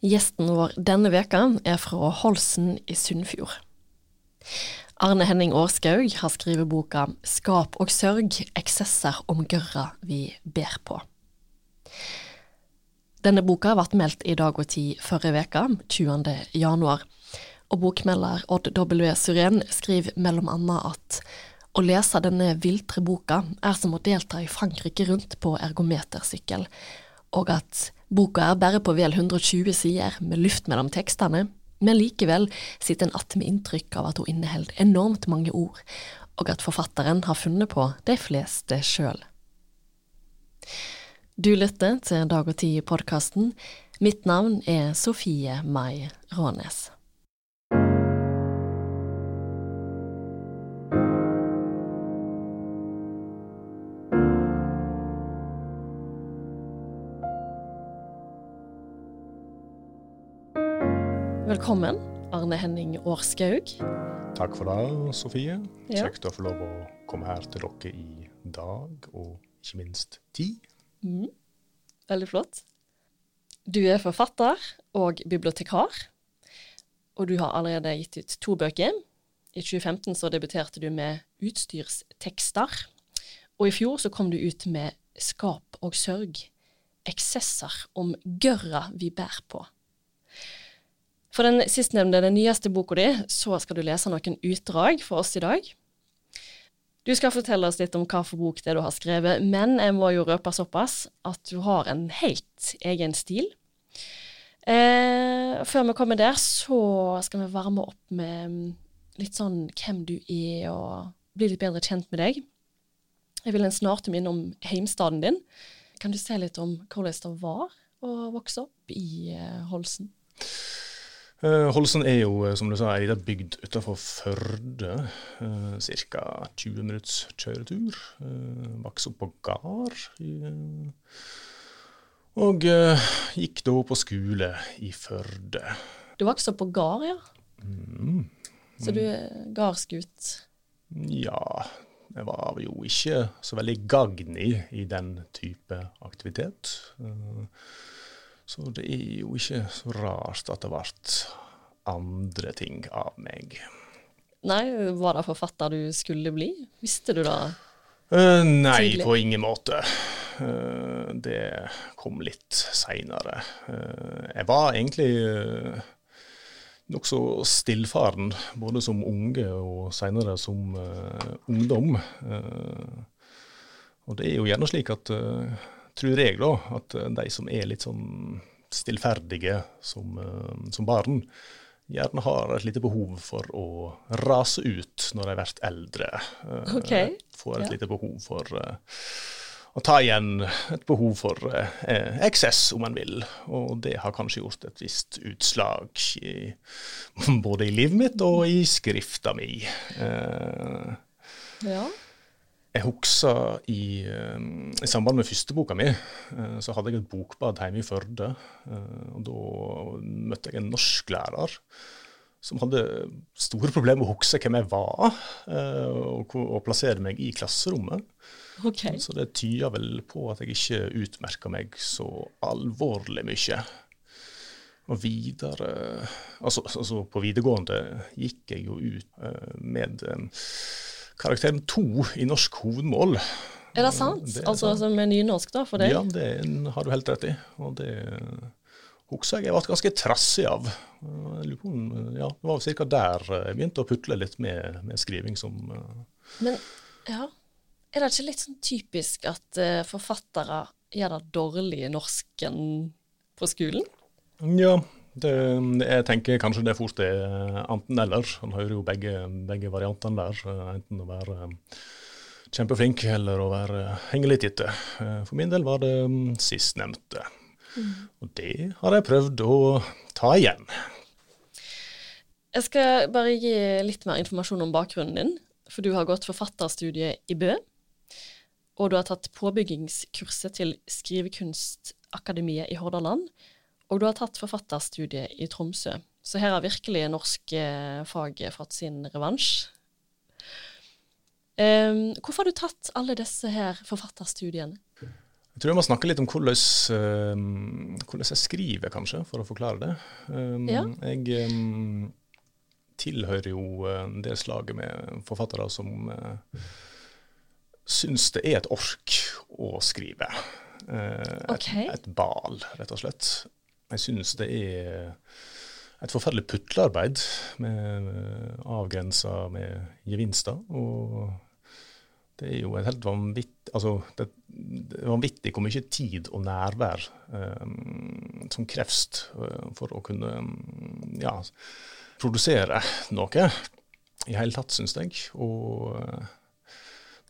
Gjesten vår denne veka er fra Holsen i Sunnfjord. Arne Henning Årskaug har skrevet boka Skap og sørg eksesser om gørra vi ber på. Denne boka ble meldt i Dag og Tid forrige veka, 20. januar, og bokmelder Odd W. Suren skriver mellom annet at å lese denne viltre boka er som å delta i Frankrike rundt på ergometersykkel, og at boka er bare på vel 120 sider med luft mellom tekstene, men likevel sitter en att med inntrykk av at hun inneholder enormt mange ord, og at forfatteren har funnet på de fleste sjøl. Du lytter til Dag og Tid-podkasten. Mitt navn er Sofie Mai Rånes. Velkommen, Arne Henning Årskaug. Takk for det, Sofie. Ja. Kjekt å få lov å komme her til dere i dag, og ikke minst tid. Mm. Veldig flott. Du er forfatter og bibliotekar, og du har allerede gitt ut to bøker. I 2015 så debuterte du med Utstyrstekster, og i fjor så kom du ut med Skap og sørg, eksesser om gørra vi bærer på. For den sistnevnte, den nyeste boka di, så skal du lese noen utdrag for oss i dag. Du skal fortelle oss litt om hva for bok det er du har skrevet, men jeg må jo røpe såpass at du har en helt egen stil. Eh, før vi kommer der, så skal vi varme opp med litt sånn hvem du er, og bli litt bedre kjent med deg. Jeg vil en snart minne om heimstaden din. Kan du si litt om hvordan det var å vokse opp i eh, Holsen? Eh, Holsen er jo, eh, som du sa, ei lita bygd utafor Førde. Uh, Ca. 20 minutts kjøretur. Uh, Vokste opp på gard. eh, og eh, gikk da på skole i Førde. Du vokste opp på gard, ja. Mm. Så du er gardsgutt. Ja, jeg var jo ikke så veldig gagnig i, den type aktivitet. Eh, Så det er jo ikke så rart at det ble andre ting av meg. Nei, var det forfatter du skulle bli? Visste du det? Uh, nei, Tidlig. på ingen måte. Uh, det kom litt seinere. jeg var egentlig uh, nokså stillfaren, både som unge og seinere som eh, ungdom. Eh, og det er jo gjerne slik at, eh, tror jeg, da, at eh, de som er litt sånn stillferdige som, eh, som barn, gjerne har et lite behov for å rase ut når de blir eldre. Okay. Ok, Får et ja. lite behov for eh, å ta igjen et behov for eh, eksess, om en vil. Og det har kanskje gjort et visst utslag i, både i livet mitt og i skrifta mi. Eh, Ja. Jeg husker i, eh, i samband med første boka mi, eh, så hadde jeg et bokbad hjemme i Førde. eh, og Da møtte jeg en norsklærer som hadde store problemer med å huske hvem jeg var, og, og plassere meg i klasserommet. Okay. Så det tyda vel på at jeg ikke utmerka meg så alvorlig mye. Og videre altså, altså på videregående gikk jeg jo ut med karakteren to i norsk hovedmål. Er det sant? Det er altså sant. med nynorsk, da, for deg? Ja, det har du helt rett i. Og det husker jeg jeg ble ganske trassig av. Ja, Det var ca. der jeg begynte å putle litt med, med skriving som eh, Men ja, er det ikke litt sånn typisk at eh, forfattere gjør det dårlig i norsken på skolen? Ja, det, jeg tenker kanskje det fort er enten-eller. Han hører jo begge, begge variantene der. eh, Enten å være eh, kjempeflink eller å være henge litt etter. Eh, For min del var det mm, sistnevnte. Og det har jeg prøvd å ta igjen. Jeg skal bare gi litt mer informasjon om bakgrunnen din. For du har gått forfatterstudiet i Bø. Og du har tatt påbyggingskurset til Skrivekunstakademiet i Hordaland. Og du har tatt forfatterstudiet i Tromsø. Så her har virkelig norske fag fått sin revansj. Um, hvorfor har du tatt alle disse her forfatterstudiene? Jeg tror jeg må snakke litt om hvordan, um, hvordan jeg skriver, kanskje, for å forklare det. Um, Ja. Jeg um, tilhører jo uh, det slaget med forfattere som uh, syns det er et ork å skrive. Uh, okay. et, et bal, rett og slett. Jeg synes det er et forferdelig putlearbeid med avgrensa med gevinster. og det er jo et helt vanvittig altså, det, det vanvittig hvor mye tid og nærvær eh, som kreves eh, for å kunne mm, ja, produsere noe i hele tatt, syns jeg. Og eh,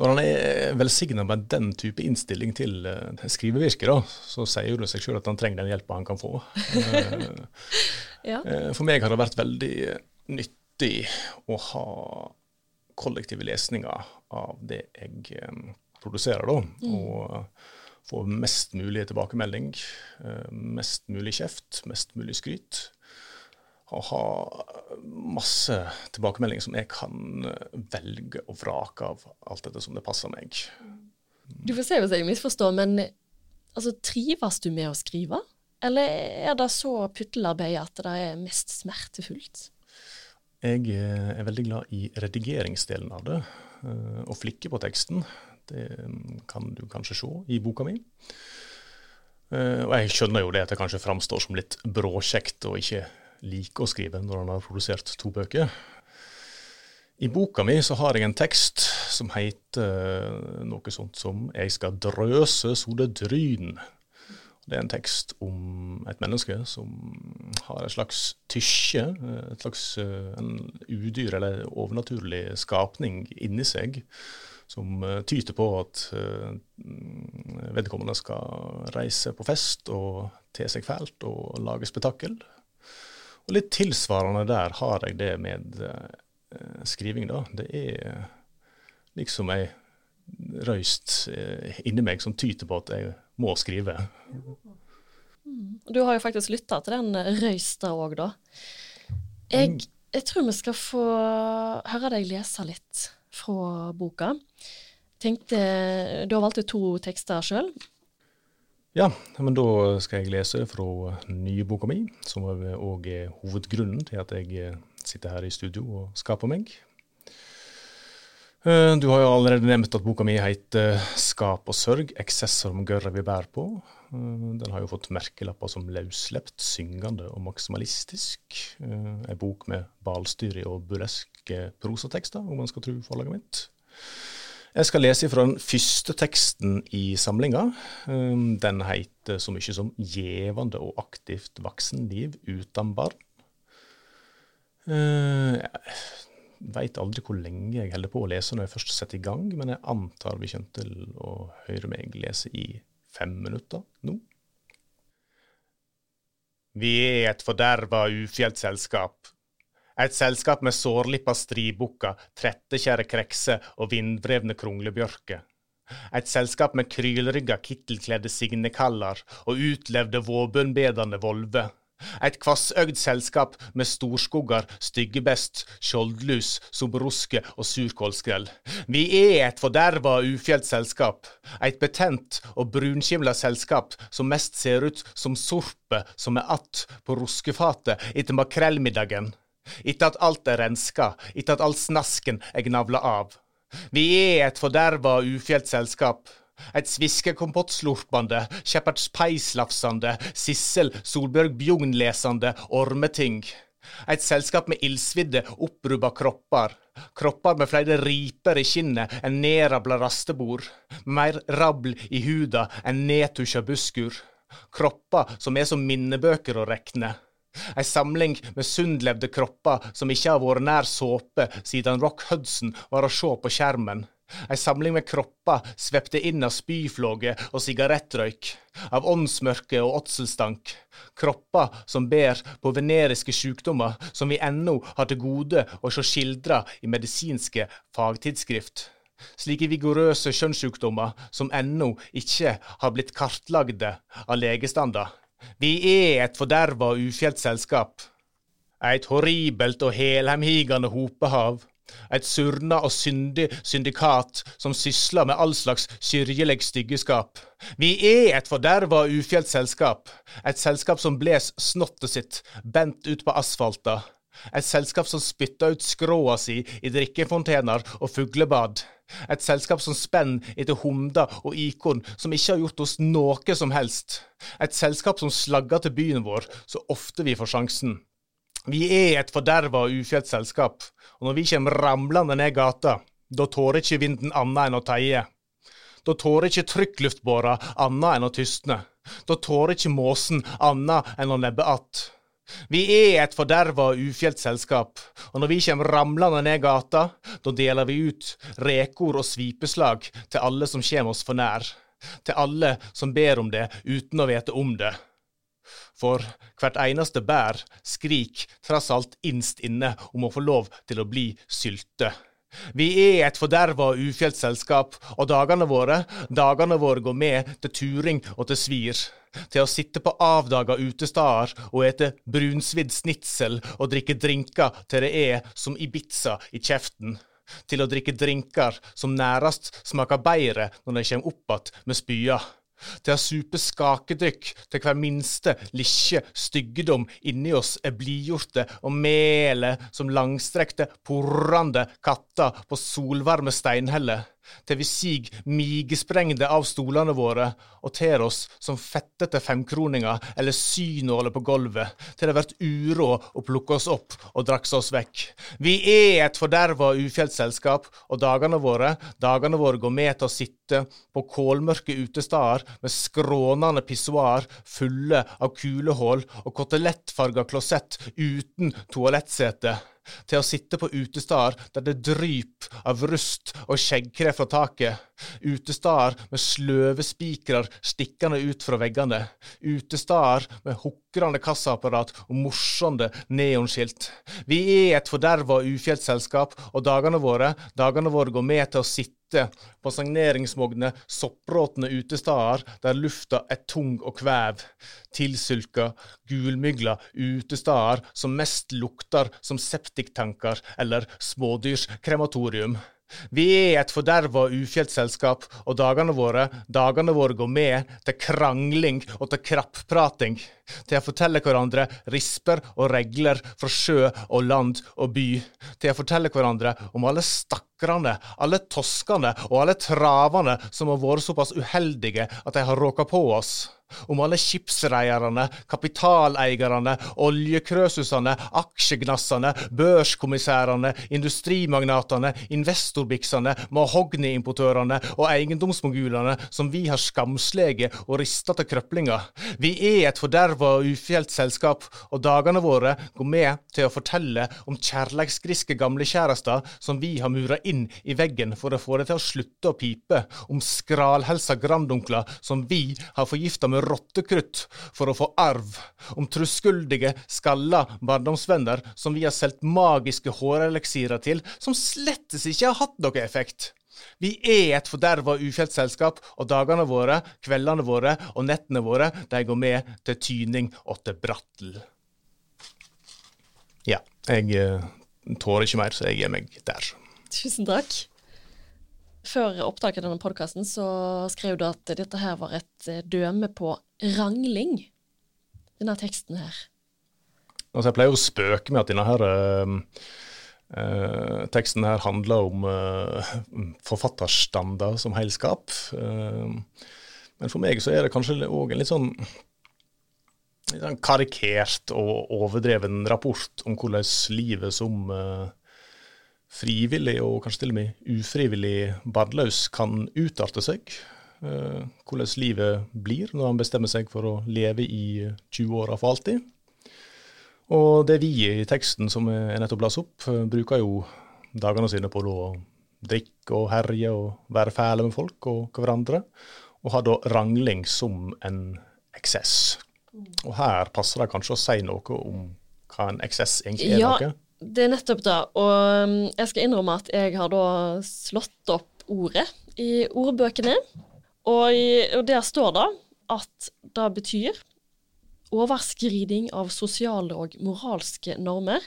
når han er velsigna med den type innstilling til eh, skrivevirket, da, så sier det seg sjøl at han trenger den hjelpa han kan få. Eh, Ja. Eh, For meg har det vært veldig nyttig å ha kollektive lesninger av det jeg produserer, da. Og eh, få mest mulig tilbakemelding, mest mulig kjeft, mest mulig skryt. Og ha masse tilbakemeldinger som jeg kan eh, velge og vrake av, alt etter som det passer meg. Du får se hvis jeg misforstår, men altså, trives du med å skrive? Eller er det så puttelarbeid at det er mest smertefullt? Jeg eh, er veldig glad i redigeringsdelen av det, eh, og flikke på teksten. Det mm, kan du kanskje se i boka mi. Og jeg skjønner jo det at det kanskje framstår som litt bråkjekt og ikke like å skrive når han har produsert to bøker. I boka mi så har jeg en tekst som heter eh, noe sånt som 'Jeg skal drøse så det. Det er en tekst om et menneske som har et slags tysje, eh, et slags eh, en udyr eller overnaturlig skapning inni seg, som tyter på at vedkommende skal reise på fest og te seg fælt og lage spetakkel. Og litt tilsvarende der har jeg det med eh, skriving, da. Det er liksom ei røyst eh, inni meg som tyter på at jeg må skrive. Og Du har jo faktisk lytta til den røysta òg, da. Jeg, jeg tror vi skal få høre deg lese litt fra boka. Tenkte, Du har valgt ut to tekster sjøl. Ja, men da skal jeg lese fra nye boka mi, som òg er hovedgrunnen til at jeg eh, sitter her i studio og skaper meg. Eh, Du har jo allerede nevnt at boka mi heter 'Skap og sørg eksesser om gørra vi bærer på'. Eh, Den har jo fått merkelapper som løsslept, syngende og maksimalistisk. Eh, Ei bok med balstyre og burleske prosatekster, om man skal tro forlaget mitt. Jeg skal lese fra den første teksten i samlinga. Um, Den heter så mye som 'Gjevende og aktivt voksenliv uten barn'. Uh, Jeg veit aldri hvor lenge jeg holder på å lese når jeg først setter i gang, men jeg antar vi kommer til å høre meg lese i fem minutter nå. Vi er et forderva ufjelt selskap. Et selskap med sårlippa stribukker, trettekjære krekser og vindvrevne kronglebjørker. Et selskap med krylrygga kittelkledde signekaller og utlevde våbunbedende volver. Et kvassøgd selskap med storskogger, styggebest, skjoldlus, soberuske og surkålskrell. Vi er et forderva ufjelt selskap. Et betent og brunskimla selskap som mest ser ut som sorpe som er att på ruskefatet etter makrellmiddagen. Etter at alt er renska, etter at all snasken er gnavla av. Vi er et forderva og ufjelt selskap. Et sviskekompott-slurpende, Shepherds Pie-slafsende, Sissel Solbjørg Bjugn-lesende ormeting. Et selskap med illsvidde, opprubba kropper. Kropper med flere riper i kinnet enn nedrabla rastebord. Mer rabl i huda enn nedtusja busskur. Kropper som er som minnebøker å rekne. Ei samling med sundlevde kropper som ikke har vært nær såpe siden Rock Hudson var å se på skjermen. Ei samling med kropper svepte inn av spyflåge og sigarettrøyk, av åndsmørke og åtselstank. Kropper som ber på veneriske sykdommer som vi ennå har til gode å se skildra i medisinske fagtidsskrift. Slike vigorøse kjønnssykdommer som ennå ikke har blitt kartlagde av legestander. Vi er et forderva og ufjelt selskap. Et horribelt og helhemhigende hopehav. Et surna og syndig syndikat som sysler med all slags syrjeleg styggeskap. Vi er et forderva og ufjelt selskap. Et selskap som bles snottet sitt bent ut på asfalta. Et selskap som spytter ut skråa si i drikkefontener og fuglebad. Et selskap som spenner etter Humda og ikon som ikke har gjort oss noe som helst. Et selskap som slagger til byen vår så ofte vi får sjansen. Vi er et forderva og ufjelt selskap, og når vi kommer ramlende ned gata, da tårer ikke vinden annet enn å teie. Da tårer ikke trykkluftbåra annet enn å tystne. Da tårer ikke måsen annet enn å nebbe att. Vi er et forderva og ufjelt selskap, og når vi kommer ramlende ned gata, da deler vi ut rekord og svipeslag til alle som kommer oss for nær, til alle som ber om det uten å vite om det. For hvert eneste bær skrik trass alt innst inne om å få lov til å bli sylte. Vi er et forderva og ufjelt selskap, og dagene våre, dagene våre går med til turing og til svir. Til å sitte på avdaga utesteder og ete brunsvidd snitsel og drikke drinker til det er som Ibiza i kjeften. Til å drikke drinker som nærast smaker bedre når de kommer opp att med spya til å supe skakedrykk til hver minste lille styggedom inni oss er blidgjorte og mele som langstrekte, porrande katter på solvarme steinheller, til vi sig migesprengde av stolene våre og ter oss som fettete femkroninger eller synåler på gulvet, til det blir uråd å plukke oss opp og drakse oss vekk. Vi er et forderva og ufjelt selskap, og dagene våre, dagene våre går med til å sitte på kålmørke utesteder med skrånende pissoar fulle av kulehull og kotelettfarga klosett uten toalettsete til å sitte på utesteder der det dryp av rust og skjeggkre fra taket, utesteder med sløve spikrer stikkende ut fra veggene, utesteder med hukrende kassaapparat og morsomme neonskilt. Vi er et forderva og ufjelt selskap, og dagene våre, dagene våre går med til å sitte på signeringsmogne, soppråtne utesteder der lufta er tung og kvev, tilsulka, gulmygla utesteder som mest lukter som septiktanker eller smådyrskrematorium. Vi er et forderva og ufjelt selskap, og dagene våre, dagene våre går med til krangling og til krappprating, til å fortelle hverandre risper og regler fra sjø og land og by, til å fortelle hverandre om alle stakkarene, alle toskene og alle travene som har vært såpass uheldige at de har råka på oss om alle skipsreierne, kapitaleierne, oljekrøsusene, aksjegnassene, børskommissærene, industrimagnatene, investorbiksene, mahogniimportørene og eiendomsmogulene som vi har skamslege og rista til krøplinger. Vi er et forderva og ufjelt selskap, og dagene våre går med til å fortelle om kjærleiksgriske gamlekjærester som vi har mura inn i veggen for å få det til å slutte å pipe, om skralhelsa grandonkler som vi har forgifta med rottekrutt for å få arv, om truskuldige, skalla barndomsvenner som vi har solgt magiske håreleksirer til, som slettes ikke har hatt noe effekt. Vi er et forderva ufjelt selskap, og dagene våre, kveldene våre og nettene våre, de går med til tyning og til brattel. Ja, jeg tårer tåler ikke mer, så jeg gir meg der. Tusen takk. Før opptaket av denne podkasten så skrev du at dette her var et eh, døme på rangling. Denne teksten her. Altså, jeg pleier å spøke med at denne her uh, teksten her handler om eh, forfatterstander som heilskap. men for meg så er det kanskje òg en litt sånn, litt sånn karikert og overdreven rapport om hvordan livet som frivillig og kanskje til og med ufrivillig barnløs kan utarte seg. Uh, hvordan livet blir når han bestemmer seg for å leve i 20-åra for alltid. Og det vi i teksten som er nettopp las opp, uh, bruker jo dagene sine på å drikke og herje og være fæle med folk og hverandre, og har da rangling som en eksess. Og her passer det kanskje å si noe om hva en eksess egentlig er. Ja, noe. det er nettopp det. Og um, jeg skal innrømme at jeg har da slått opp ordet i ordbøkene. Og, og der står det at det betyr overskriding av sosiale og moralske normer.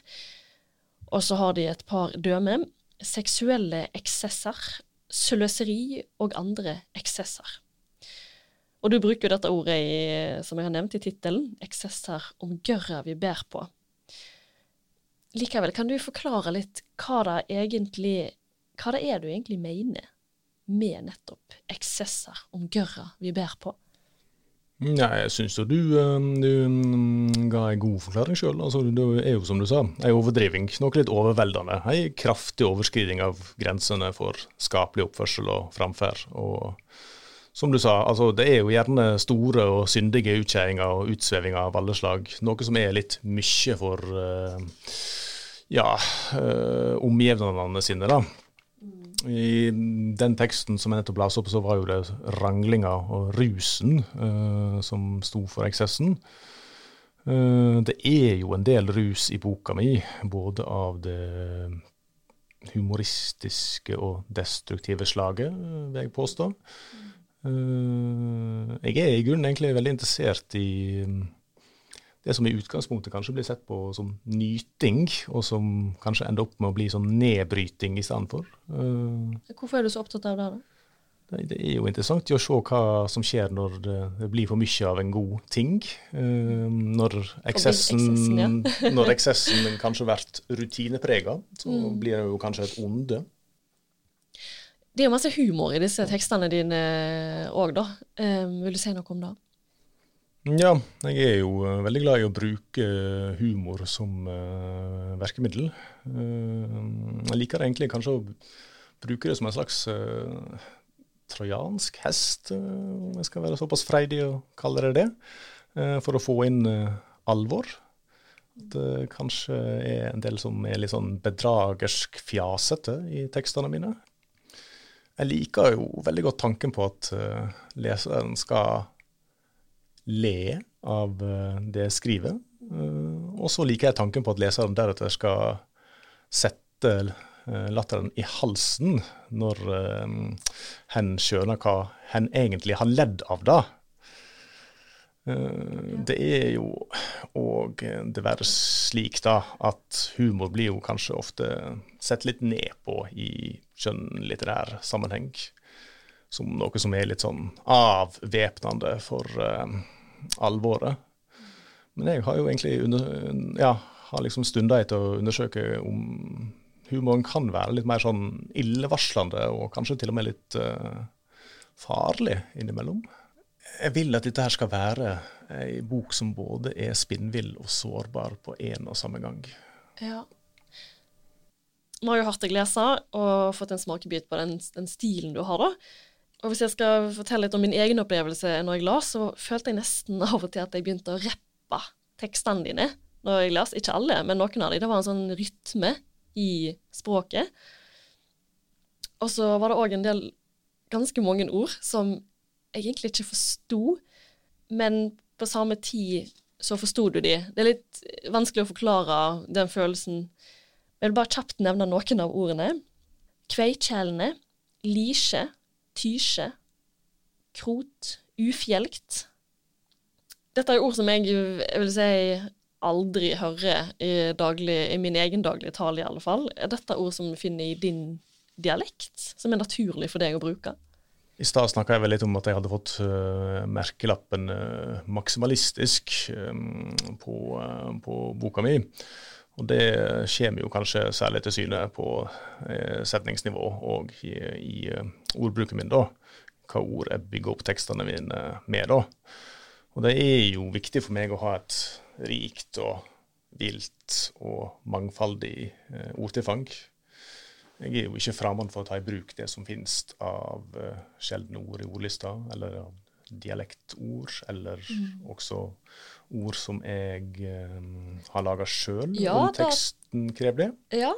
Og så har de et par dømme. seksuelle eksesser, sløseri og andre eksesser. Og du bruker jo dette ordet i, som jeg har nevnt i tittelen, eksesser om gørra vi ber på. Likevel, kan du forklare litt hva det egentlig hva det er du egentlig mener med nettopp eksesser om gørra vi ber på? Nei, jeg syns jo du, du, ga en god forklaring sjøl. Altså, det er jo som du sa, en overdriving. Noe litt overveldende. En kraftig overskriding av grensene for skapelig oppførsel og framferd. Og som du sa, altså, det er jo gjerne store og syndige utkjæringer og utsvevinger av alle slag. Noe som er litt mye for uh, ja, uh, omgivningene sine, da. I den teksten som jeg nettopp leste opp, så var jo det ranglinga og rusen uh, som sto for eksessen. Uh, det er jo en del rus i boka mi, både av det humoristiske og destruktive slaget, vil jeg påstå. Uh, jeg er i grunnen egentlig veldig interessert i det som i utgangspunktet kanskje blir sett på som nyting, og som kanskje ender opp med å bli sånn nedbryting i stedet for. Uh, Hvorfor er du så opptatt av det? da? Det, er jo interessant å se hva som skjer når det, blir for mye av en god ting. Uh, når eksessen, når eksessen kanskje blir rutineprega, så mm. blir det jo kanskje et onde. Det er jo masse humor i disse tekstene dine òg, da. Um, vil du si noe om det? Ja, jeg er jo uh, veldig glad i å bruke humor som uh, verkemiddel. Uh, jeg liker egentlig kanskje å bruke det som en slags trojansk hest, om jeg skal være såpass freidig å kalle det det, for å få inn alvor. Det kanskje er en del som er litt sånn bedragersk fjasete i tekstene mine. Jeg liker jo veldig godt tanken på at leseren skal le av eh, det jeg skriver. Eh, og så liker jeg tanken på at leseren deretter skal sette eh, latteren i halsen når hen skjønner hva hen egentlig har ledd av da. Det er jo òg dessverre slik da at humor blir jo kanskje ofte sett litt ned på i skjønnlitterær sammenheng. Som noe som er litt sånn avvæpnende for alvoret. Men jeg har jo egentlig under, ja, har liksom stunda etter å undersøke om humoren kan være litt mer sånn illevarslende, og kanskje til og med litt uh, farlig innimellom. Jeg vil at dette her skal være ei bok som både er spinnvill og sårbar på én og samme gang. Ja. Nå har jeg hørt deg lese og fått en smakebit på den, den stilen du har, da. Og hvis jeg skal fortelle litt om min egen opplevelse når jeg las, så følte jeg nesten av og til at jeg begynte å rappe tekstene dine når jeg las. Ikke alle, men noen av dem. Det var en sånn rytme i språket. Og så var det òg en del ganske mange ord som jeg egentlig ikke forsto, men på samme tid så forsto du de. Det er litt vanskelig å forklare den følelsen. Jeg vil bare kjapt nevne noen av ordene. Kveikjelene, lisje, tysje, krot, ufjelgt. Dette er ord som jeg, jeg vil si aldri hører i, daglig, i min egen daglige tale, i alle fall. Er dette ord som vi finner i din dialekt, som er naturlig for deg å bruke? I stad snakka jeg vel litt om at jeg hadde fått uh, merkelappen uh, maksimalistisk um, på, uh, på, boka mi. Og det kommer jo kanskje særlig til syne på setningsnivå og i, i ordbruken min, da. Hva ord jeg bygger opp tekstene mine med, da. Og det er jo viktig for meg å ha et rikt og vilt og mangfoldig eh, ordtilfang. Jeg er jo ikke fremmed for å ta i bruk det som finnes av eh, sjeldne ord i ordlista, eller av dialektord, eller mm. også ord som jeg eh, har laga sjøl, ja, om teksten krever det. Ja.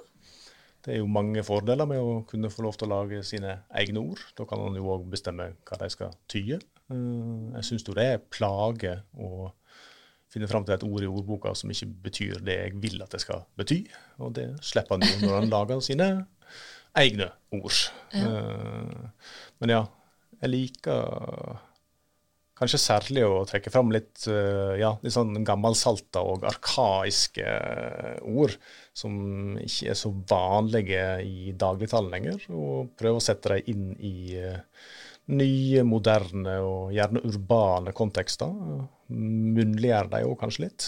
Det er jo mange fordeler med å kunne få lov til å lage sine egne ord. Da kan man jo òg bestemme hva de skal tye. Uh, jeg syns jo det er plage å finne fram til et ord i ordboka som ikke betyr det jeg vil at det skal bety. Og det slipper han jo når han lager sine egne ord. Ja. Uh, men ja, jeg liker kanskje særlig å trekke fram litt, uh, ja, litt sånn gammelsalta og arkaiske ord som ikke er så vanlige i dagligtalen lenger, og prøve å sette dem inn i nye, moderne og gjerne urbane kontekster. Munnliggjøre dem òg kanskje litt.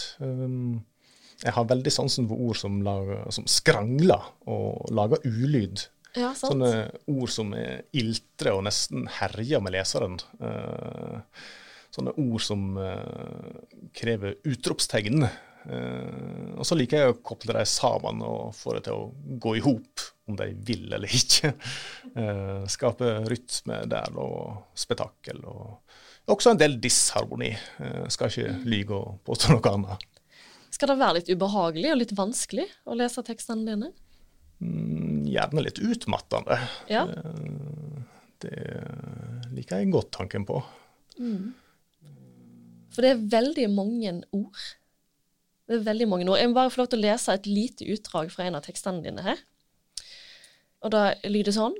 Jeg har veldig sansen for ord som, lager, som skrangler og lager ulyd. Ja, Sånne ord som er iltre og nesten herjer med leseren. Uh, sånne ord som uh, krever utropstegn. Uh, og så liker jeg å koble dem sammen og få det til å gå i hop, om de vil eller ikke. skape rytme der og spetakkel. Og også en del disharmoni. skal ikke lyge og påstå noe annet. Skal det være litt ubehagelig og litt vanskelig å lese tekstene dine? Mm, gjerne litt utmattende. Ja. Det, det liker jeg godt tanken på. Mm. For det er veldig mange ord. Det er veldig mange ord. Jeg må bare få lov til å lese et lite utdrag fra en av tekstene dine her. Og da lyder det sånn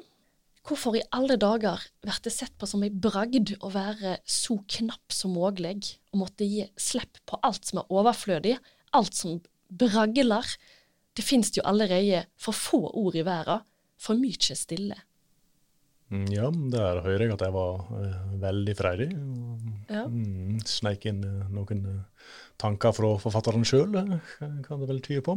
Hvorfor i alle dager blir det sett på som ei bragd å være så knapp som mulig, og måtte gi slipp på alt som er overflødig, alt som bragler. Det finnes jo allerede for få ord i verden, for mye stille. Mm, ja, der hører jeg at jeg var uh, veldig freidig. Ja. Mm, Sneik inn uh, noen uh, tanker fra forfatteren sjøl, kan det vel tyde på.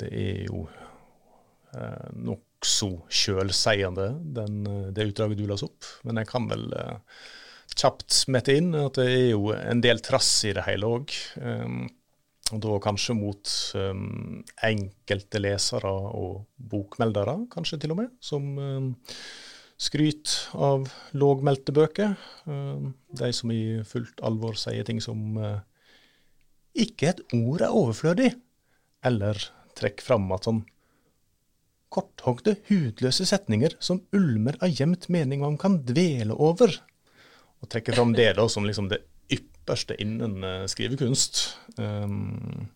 Det er jo uh, nokså sjølseiende, det utdraget du las opp. Men jeg kan vel kjapt mette inn at det er jo en del trass i det hele òg. Um, og da kanskje mot um, enkelte lesere og bokmeldere, kanskje til og med, som um, skryter av lågmeldte bøker. Um, de som i fullt alvor sier ting som uh, ikke et ord er overflødig, eller trekker fram at sånn korthogde, hudløse setninger som ulmer av gjemt mening man kan dvele over. Og trekker fram det da som liksom det ypperste innen uh, skrivekunst. Um,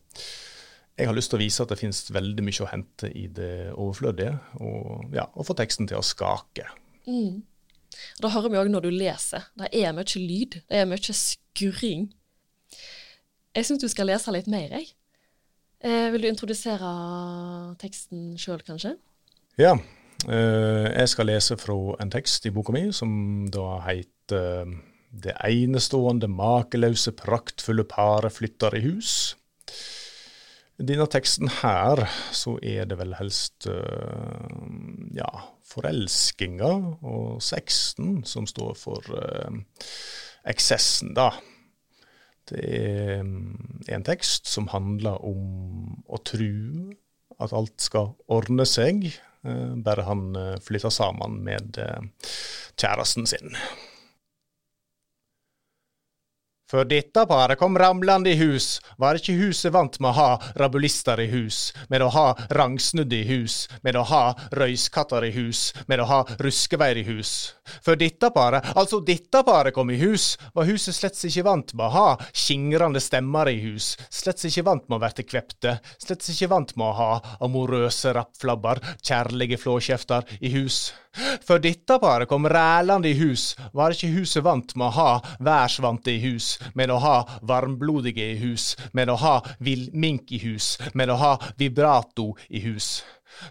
jeg har lyst til å vise at det finnes veldig mye å hente i det overflødige, og, ja, og få teksten til å skake. Mm. Da hører vi òg når du leser. Det er mye lyd. Det er mye skurring. Jeg syns du skal lese litt mer, jeg. Eh, vil du introdusere teksten sjøl, kanskje? Ja. Eh, jeg skal lese fra en tekst i boka mi som da heter det enestående, makeløse, praktfulle paret flytter i hus. I denne teksten her så er det vel helst uh, ja, forelskinga og sexen som står for uh, eksessen, da. Det er en tekst som handler om å tru at alt skal ordne seg, uh, bare han flytter sammen med kjæresten sin. Før dette paret kom ramlende i hus, var ikke huset vant med å ha rabulister i hus, med å ha rangsnudde i hus, med å ha røyskatter i hus, med å ha ruskeveir i hus. Før dette paret, altså dette paret kom i hus, var huset slett ikke vant med å ha skingrende stemmer i hus, slett ikke vant med å verte kvepte, slett ikke vant med å ha amorøse rappflabber, kjærlige flåkjefter i hus. Før dette paret kom rælende i hus, var ikke huset vant med å ha værsvante i hus, med å ha varmblodige i hus, med å ha villmink i hus, med å ha vibrato i hus.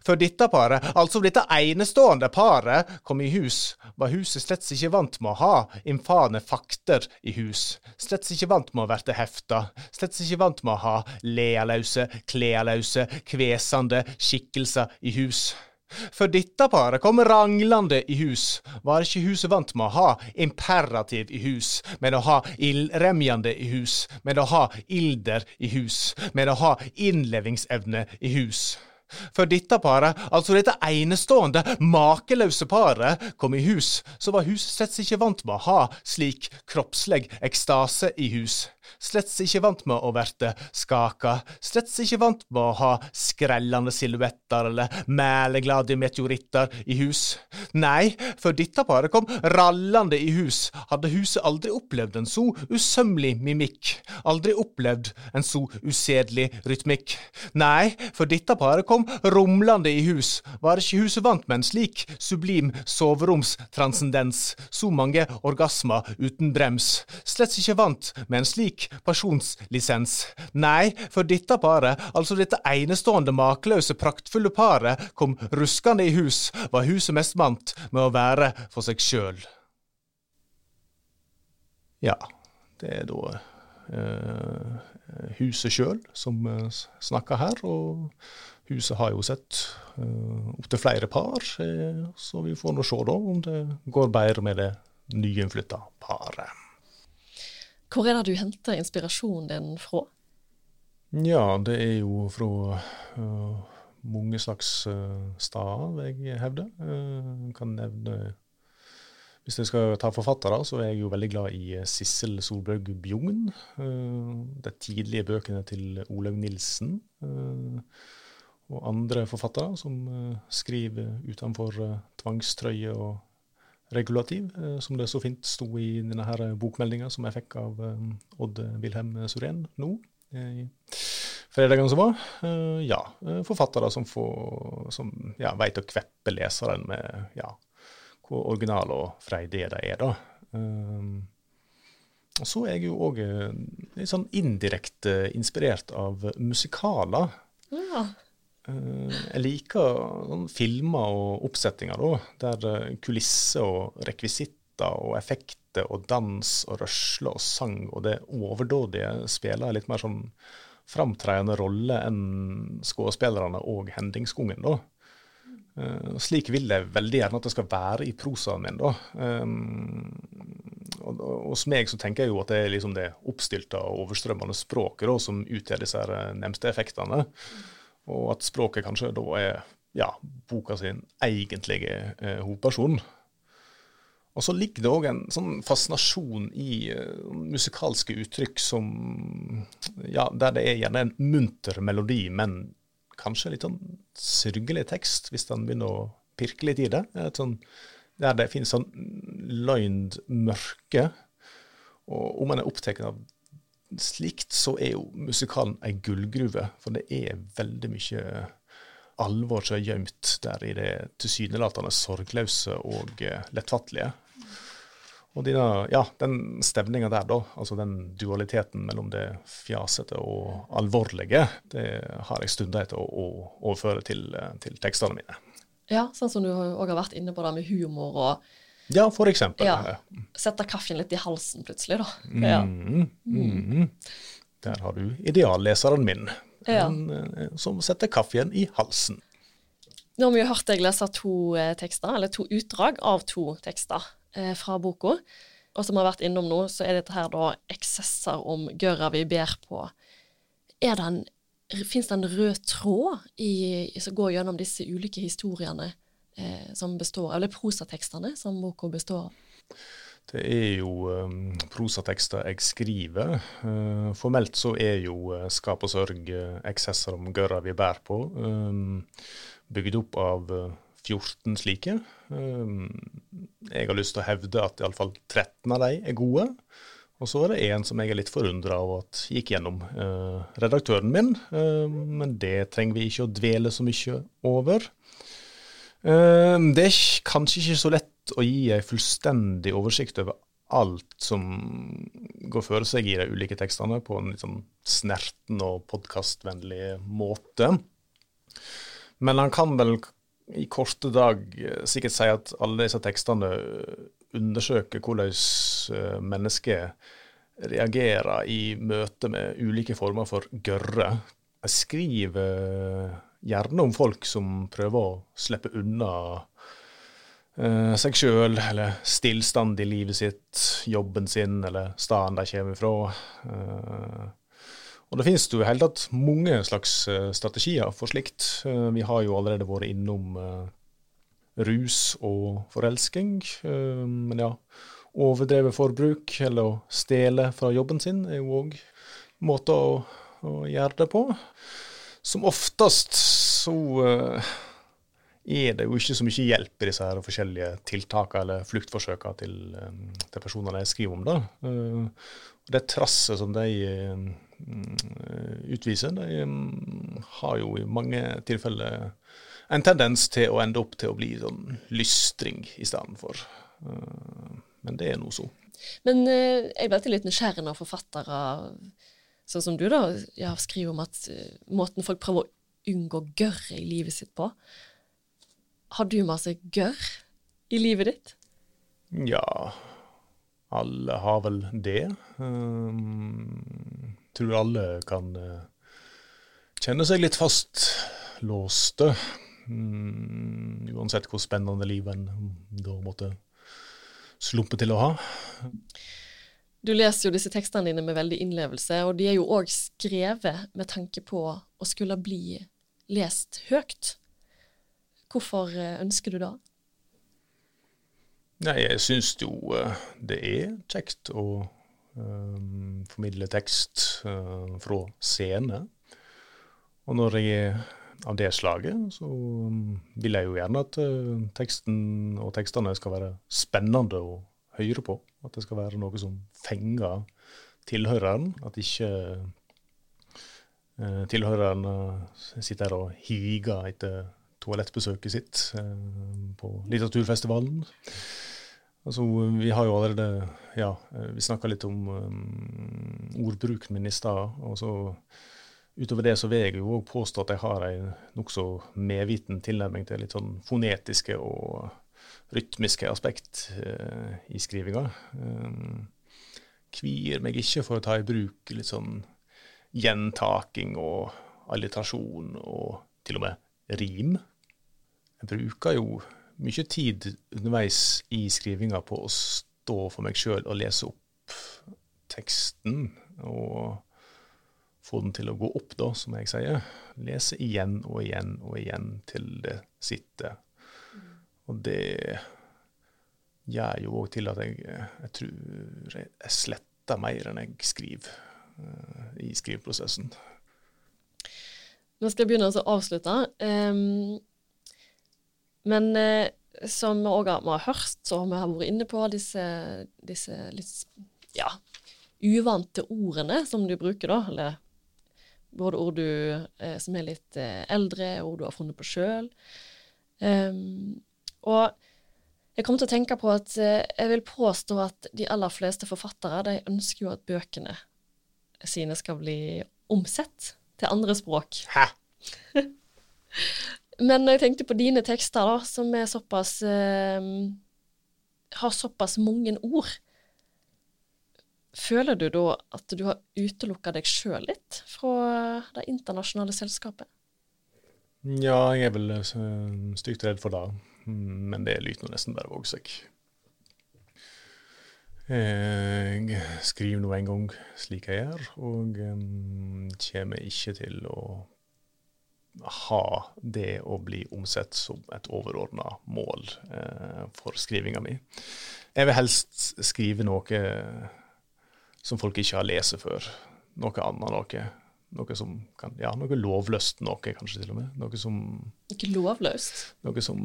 For dette paret, altså dette enestående paret, kom i hus, var huset slett ikke vant med å ha infane fakter i hus, slett ikke vant med å verte hefta, slett ikke vant med å ha lealause, klealause, kvesende skikkelser i hus. For dette paret kom ranglande i hus, var ikke huset vant med å ha imperativ i hus, men å ha ildremjande i hus, men å ha ilder i hus, men å ha innlevingsevne i hus. For dette paret, altså dette enestående, makeløse paret, kom i hus, så var huset slett ikke vant med å ha slik kroppsleg ekstase i hus. Sletts ikke vant med å verte skaka, slett ikke vant med å ha skrellende silhuetter eller mæleglade meteoritter i hus. Nei, før dette paret kom rallende i hus, hadde huset aldri opplevd en så usømmelig mimikk, aldri opplevd en så usedelig rytmikk. Nei, før dette paret kom rumlende i hus, var ikke huset vant med en slik sublim soveromstranscendens, så mange orgasmer uten brems, slett ikke vant med en slik pasjonslisens. Nei, for dette paret, altså dette enestående, makeløse, praktfulle paret, kom ruskende i hus, var huset mest vant med å være for seg sjøl. Ja, det er da eh, huset sjøl som eh, snakker her, og huset har jo sett eh, opptil flere par, eh, så vi får nå se da om det går bedre med det nyinnflytta paret. Hvor er det du henter inspirasjonen din fra? Ja, det er jo fra uh, mange slags uh, steder, vil jeg hevde. Uh, kan nevne Hvis jeg skal ta forfattere, så er jeg jo veldig glad i Sissel Solbjørg Bjugn. de tidlige bøkene til Olaug Nilsen. og andre forfattere som skriver utenfor tvangstrøye og regulativ, eh, som det så fint sto i denne her bokmeldinga som jeg fikk av eh, Odd Wilhelm Suren nå. fredagen som var. Eh, ja, forfattere som, får, som ja, veit å kveppe leseren med ja, hvor originale og freidige de er, da. Og så er jeg jo òg litt sånn indirekte inspirert av musikaler. Ja. Eh, jeg liker sånn filmer og oppsettinger da, der eh, kulisser og rekvisitter og effekter og dans og rørsle og sang og det overdådige spiller litt mer sånn framtredende rolle enn skuespillerne og hendingskongen. da. Uh, slik vil jeg veldig gjerne at det skal være i prosaen min. da. Hos meg så tenker jeg jo at det er liksom det oppstilte og overstrømmende språket da, som utgjør disse nevnte effektene. Mm og at språket kanskje da er ja, boka sin egentlige eh, hovedperson. Og så ligger det òg en sånn fascinasjon i uh, musikalske uttrykk som Ja, der det er gjerne en munter melodi, men kanskje litt sånn sørgelig tekst, hvis den begynner å pirke litt i det. Sånn, der det finnes sånn løgnd mørke. Og om en er opptatt av slikt så er jo musikalen ei gullgruve, for det er veldig mye alvor som er gjemt der i det tilsynelatende sorgløse og eh, lettfattelige. Og dine, ja, den stevninga der, da, altså den dualiteten mellom det fjasete og alvorlige, det har jeg stunder etter å overføre til, eh, til, tekstene mine. Ja, sånn som du òg har vært inne på det med humor og ja, for eksempel. Ja. Sette kaffen litt i halsen plutselig, da. Mm, ja. mm. Der har du idealleseren min, ja. en, som setter kaffen i halsen. Nå har vi jo hørt deg lese to eh, tekster, eller to utdrag av to tekster eh, fra boka. Og som vi har vært innom nå, så er dette her da eksesser om gørra vi ber på. Er det en, Fins det en rød tråd i, som går gjennom disse ulike historiene? Eh, som består, eller prosatekstene som boka består av? Det er jo um, prosatekster jeg skriver. Uh, formelt så er jo uh, Skap og sørg uh, eksesser om gørra vi bærer på, um, bygd opp av 14 slike. Um, jeg har lyst til å hevde at iallfall 13 av de er gode. Og så er det én som jeg er litt forundra over at gikk gjennom redaktøren min. men det trenger vi ikke å dvele så mye over. Ehm, det er kanskje ikke så lett å gi en fullstendig oversikt over alt som går for seg i de ulike tekstene, på en litt sånn snerten og podkastvennlig måte. Men han kan vel i korte dag eh, sikkert si at alle disse tekstene undersøker hvordan eh, mennesket reagerer i møte med ulike former for gørre. Jeg skriver gjerne om folk som prøver å slippe unna uh, seg sjøl, eller stillstand i livet sitt, jobben sin, eller staden de kommer fra. Uh, og det finnes jo i hele tatt mange slags uh, strategier for slikt. vi har jo allerede vært innom rus og forelsking, men ja. overdrevet forbruk eller å stjele fra jobben sin er jo òg måter å, å, gjøre det på. Som oftest så uh, er det jo ikke så mye hjelp i disse her forskjellige tiltakene eller fluktforsøkene til, um, til personene jeg skriver om. da. Uh, det trasset som de utviser, de um, har jo i mange tilfeller en tendens til å ende opp til å bli sånn lystring i stedet for. Men det er nå så. Men jeg ble litt nysgjerrig når forfattere sånn som du da ja, skriver om at måten folk prøver å unngå gørr i livet sitt på, har du masse gørr i livet ditt? Ja, alle har vel det. Um, tror alle kan uh, kjenne seg litt fastlåste. Um, uansett hvor spennende livet en da måtte slumpe til å ha. Du leser jo disse tekstene dine med veldig innlevelse, og de er jo òg skrevet med tanke på å skulle bli lest høyt. Hvorfor eh, ønsker du det? Nei, jeg syns jo uh, det er kjekt å um, formidle tekst uh, fra scene. Og når jeg er av det slaget, så um, vil jeg jo gjerne at uh, teksten og tekstene skal være spennende å høre på. At det skal være noe som fenger tilhøreren. At ikke tilhøreren sitter her og higer etter toalettbesøket sitt eh, på litteraturfestivalen. Altså, vi har jo allerede Ja, eh, vi snakka litt om um, ordbruken min i stad. og så Utover det så vil jeg jo òg påstå at jeg har en nokså medviten tilnærming til litt sånn fonetiske og rytmiske aspekt uh, i skrivinga. Kvir kvier meg ikke for å ta i bruk litt sånn gjentaking og alliterasjon og til og med rim. Jeg bruker jo mye tid underveis i skrivinga på å stå for meg sjøl og lese opp teksten. Og få den til å gå opp, da, som jeg sier. Lese igjen og igjen og igjen til det sitter. Og det gjør jo òg til at jeg, jeg tror jeg sletter mer enn jeg skriver uh, i skriveprosessen. Nå skal jeg begynne å avslutte. Um, men uh, som vi òg har, hørt, så har vi vært inne på disse, disse litt ja, uvante ordene som du bruker, da. Eller både ord du, eh, som er litt eh, eldre, ord du har funnet på sjøl. Um, ehm, og jeg kom til å tenke på at eh, jeg vil påstå at de aller fleste forfattere de ønsker jo at bøkene sine skal bli omsett til andre språk. Hæ? Men når jeg tenkte på dine tekster, da, som er såpass eh, Har såpass mange ord. Føler du da at du har utelukka deg sjøl litt fra det internasjonale selskapet? Ja, jeg er vel uh, stygt redd for det. Men det lyter nesten bare våge seg. Jeg skriver nå en gang slik jeg gjør, og um, kommer ikke til å ha det å bli omsett som et overordna mål uh, for skrivinga mi. Jeg vil helst skrive noe som folk ikke har lest før. Noe annet noe. Noe som kan, ja, noe lovløst noe, kanskje til og med. Noe som Ikke lovløst? Noe som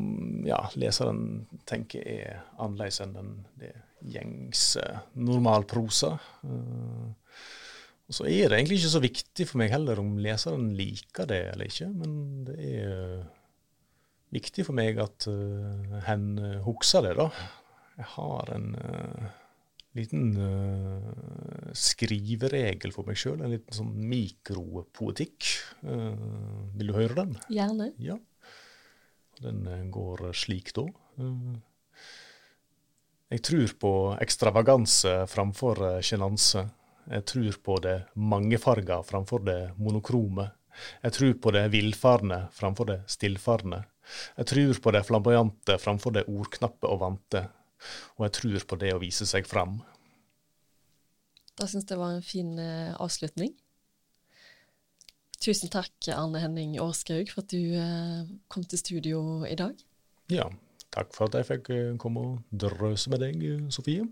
ja, leseren tenker er annerledes enn den, det gjengse normalprosa. Uh, og så er det egentlig ikke så viktig for meg heller om leseren liker det eller ikke, men det er uh, viktig for meg at uh, hen husker det, da. Jeg har en uh, liten skriveregel for meg sjøl, en liten sånn mikropoetikk. vil du høre den? Gjerne. Ja. Den går slik da. Jeg tror på ekstravaganse framfor sjenanse. Jeg tror på det mangefarga framfor det monokrome. Jeg tror på det villfarne framfor det stillfarne. Jeg tror på det flamboyante framfor det ordknappe og vante. Og jeg tror på det å vise seg fram. Da syns jeg det var en fin eh, avslutning. Tusen takk, Arne Henning Årskaug, for at du eh, kom til studio i dag. Ja, takk for at jeg fikk uh, komme og drøse med deg, Sofie.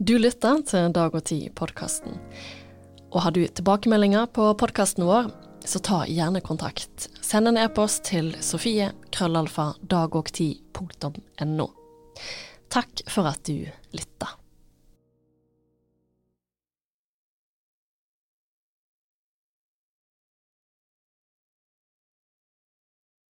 Du lytter til Dag og Tid-podkasten. Og har du tilbakemeldinger på podkasten vår, så ta gjerne kontakt. Send en e-post til sofie krøllalfa dagogti.no. Takk for at du lytta.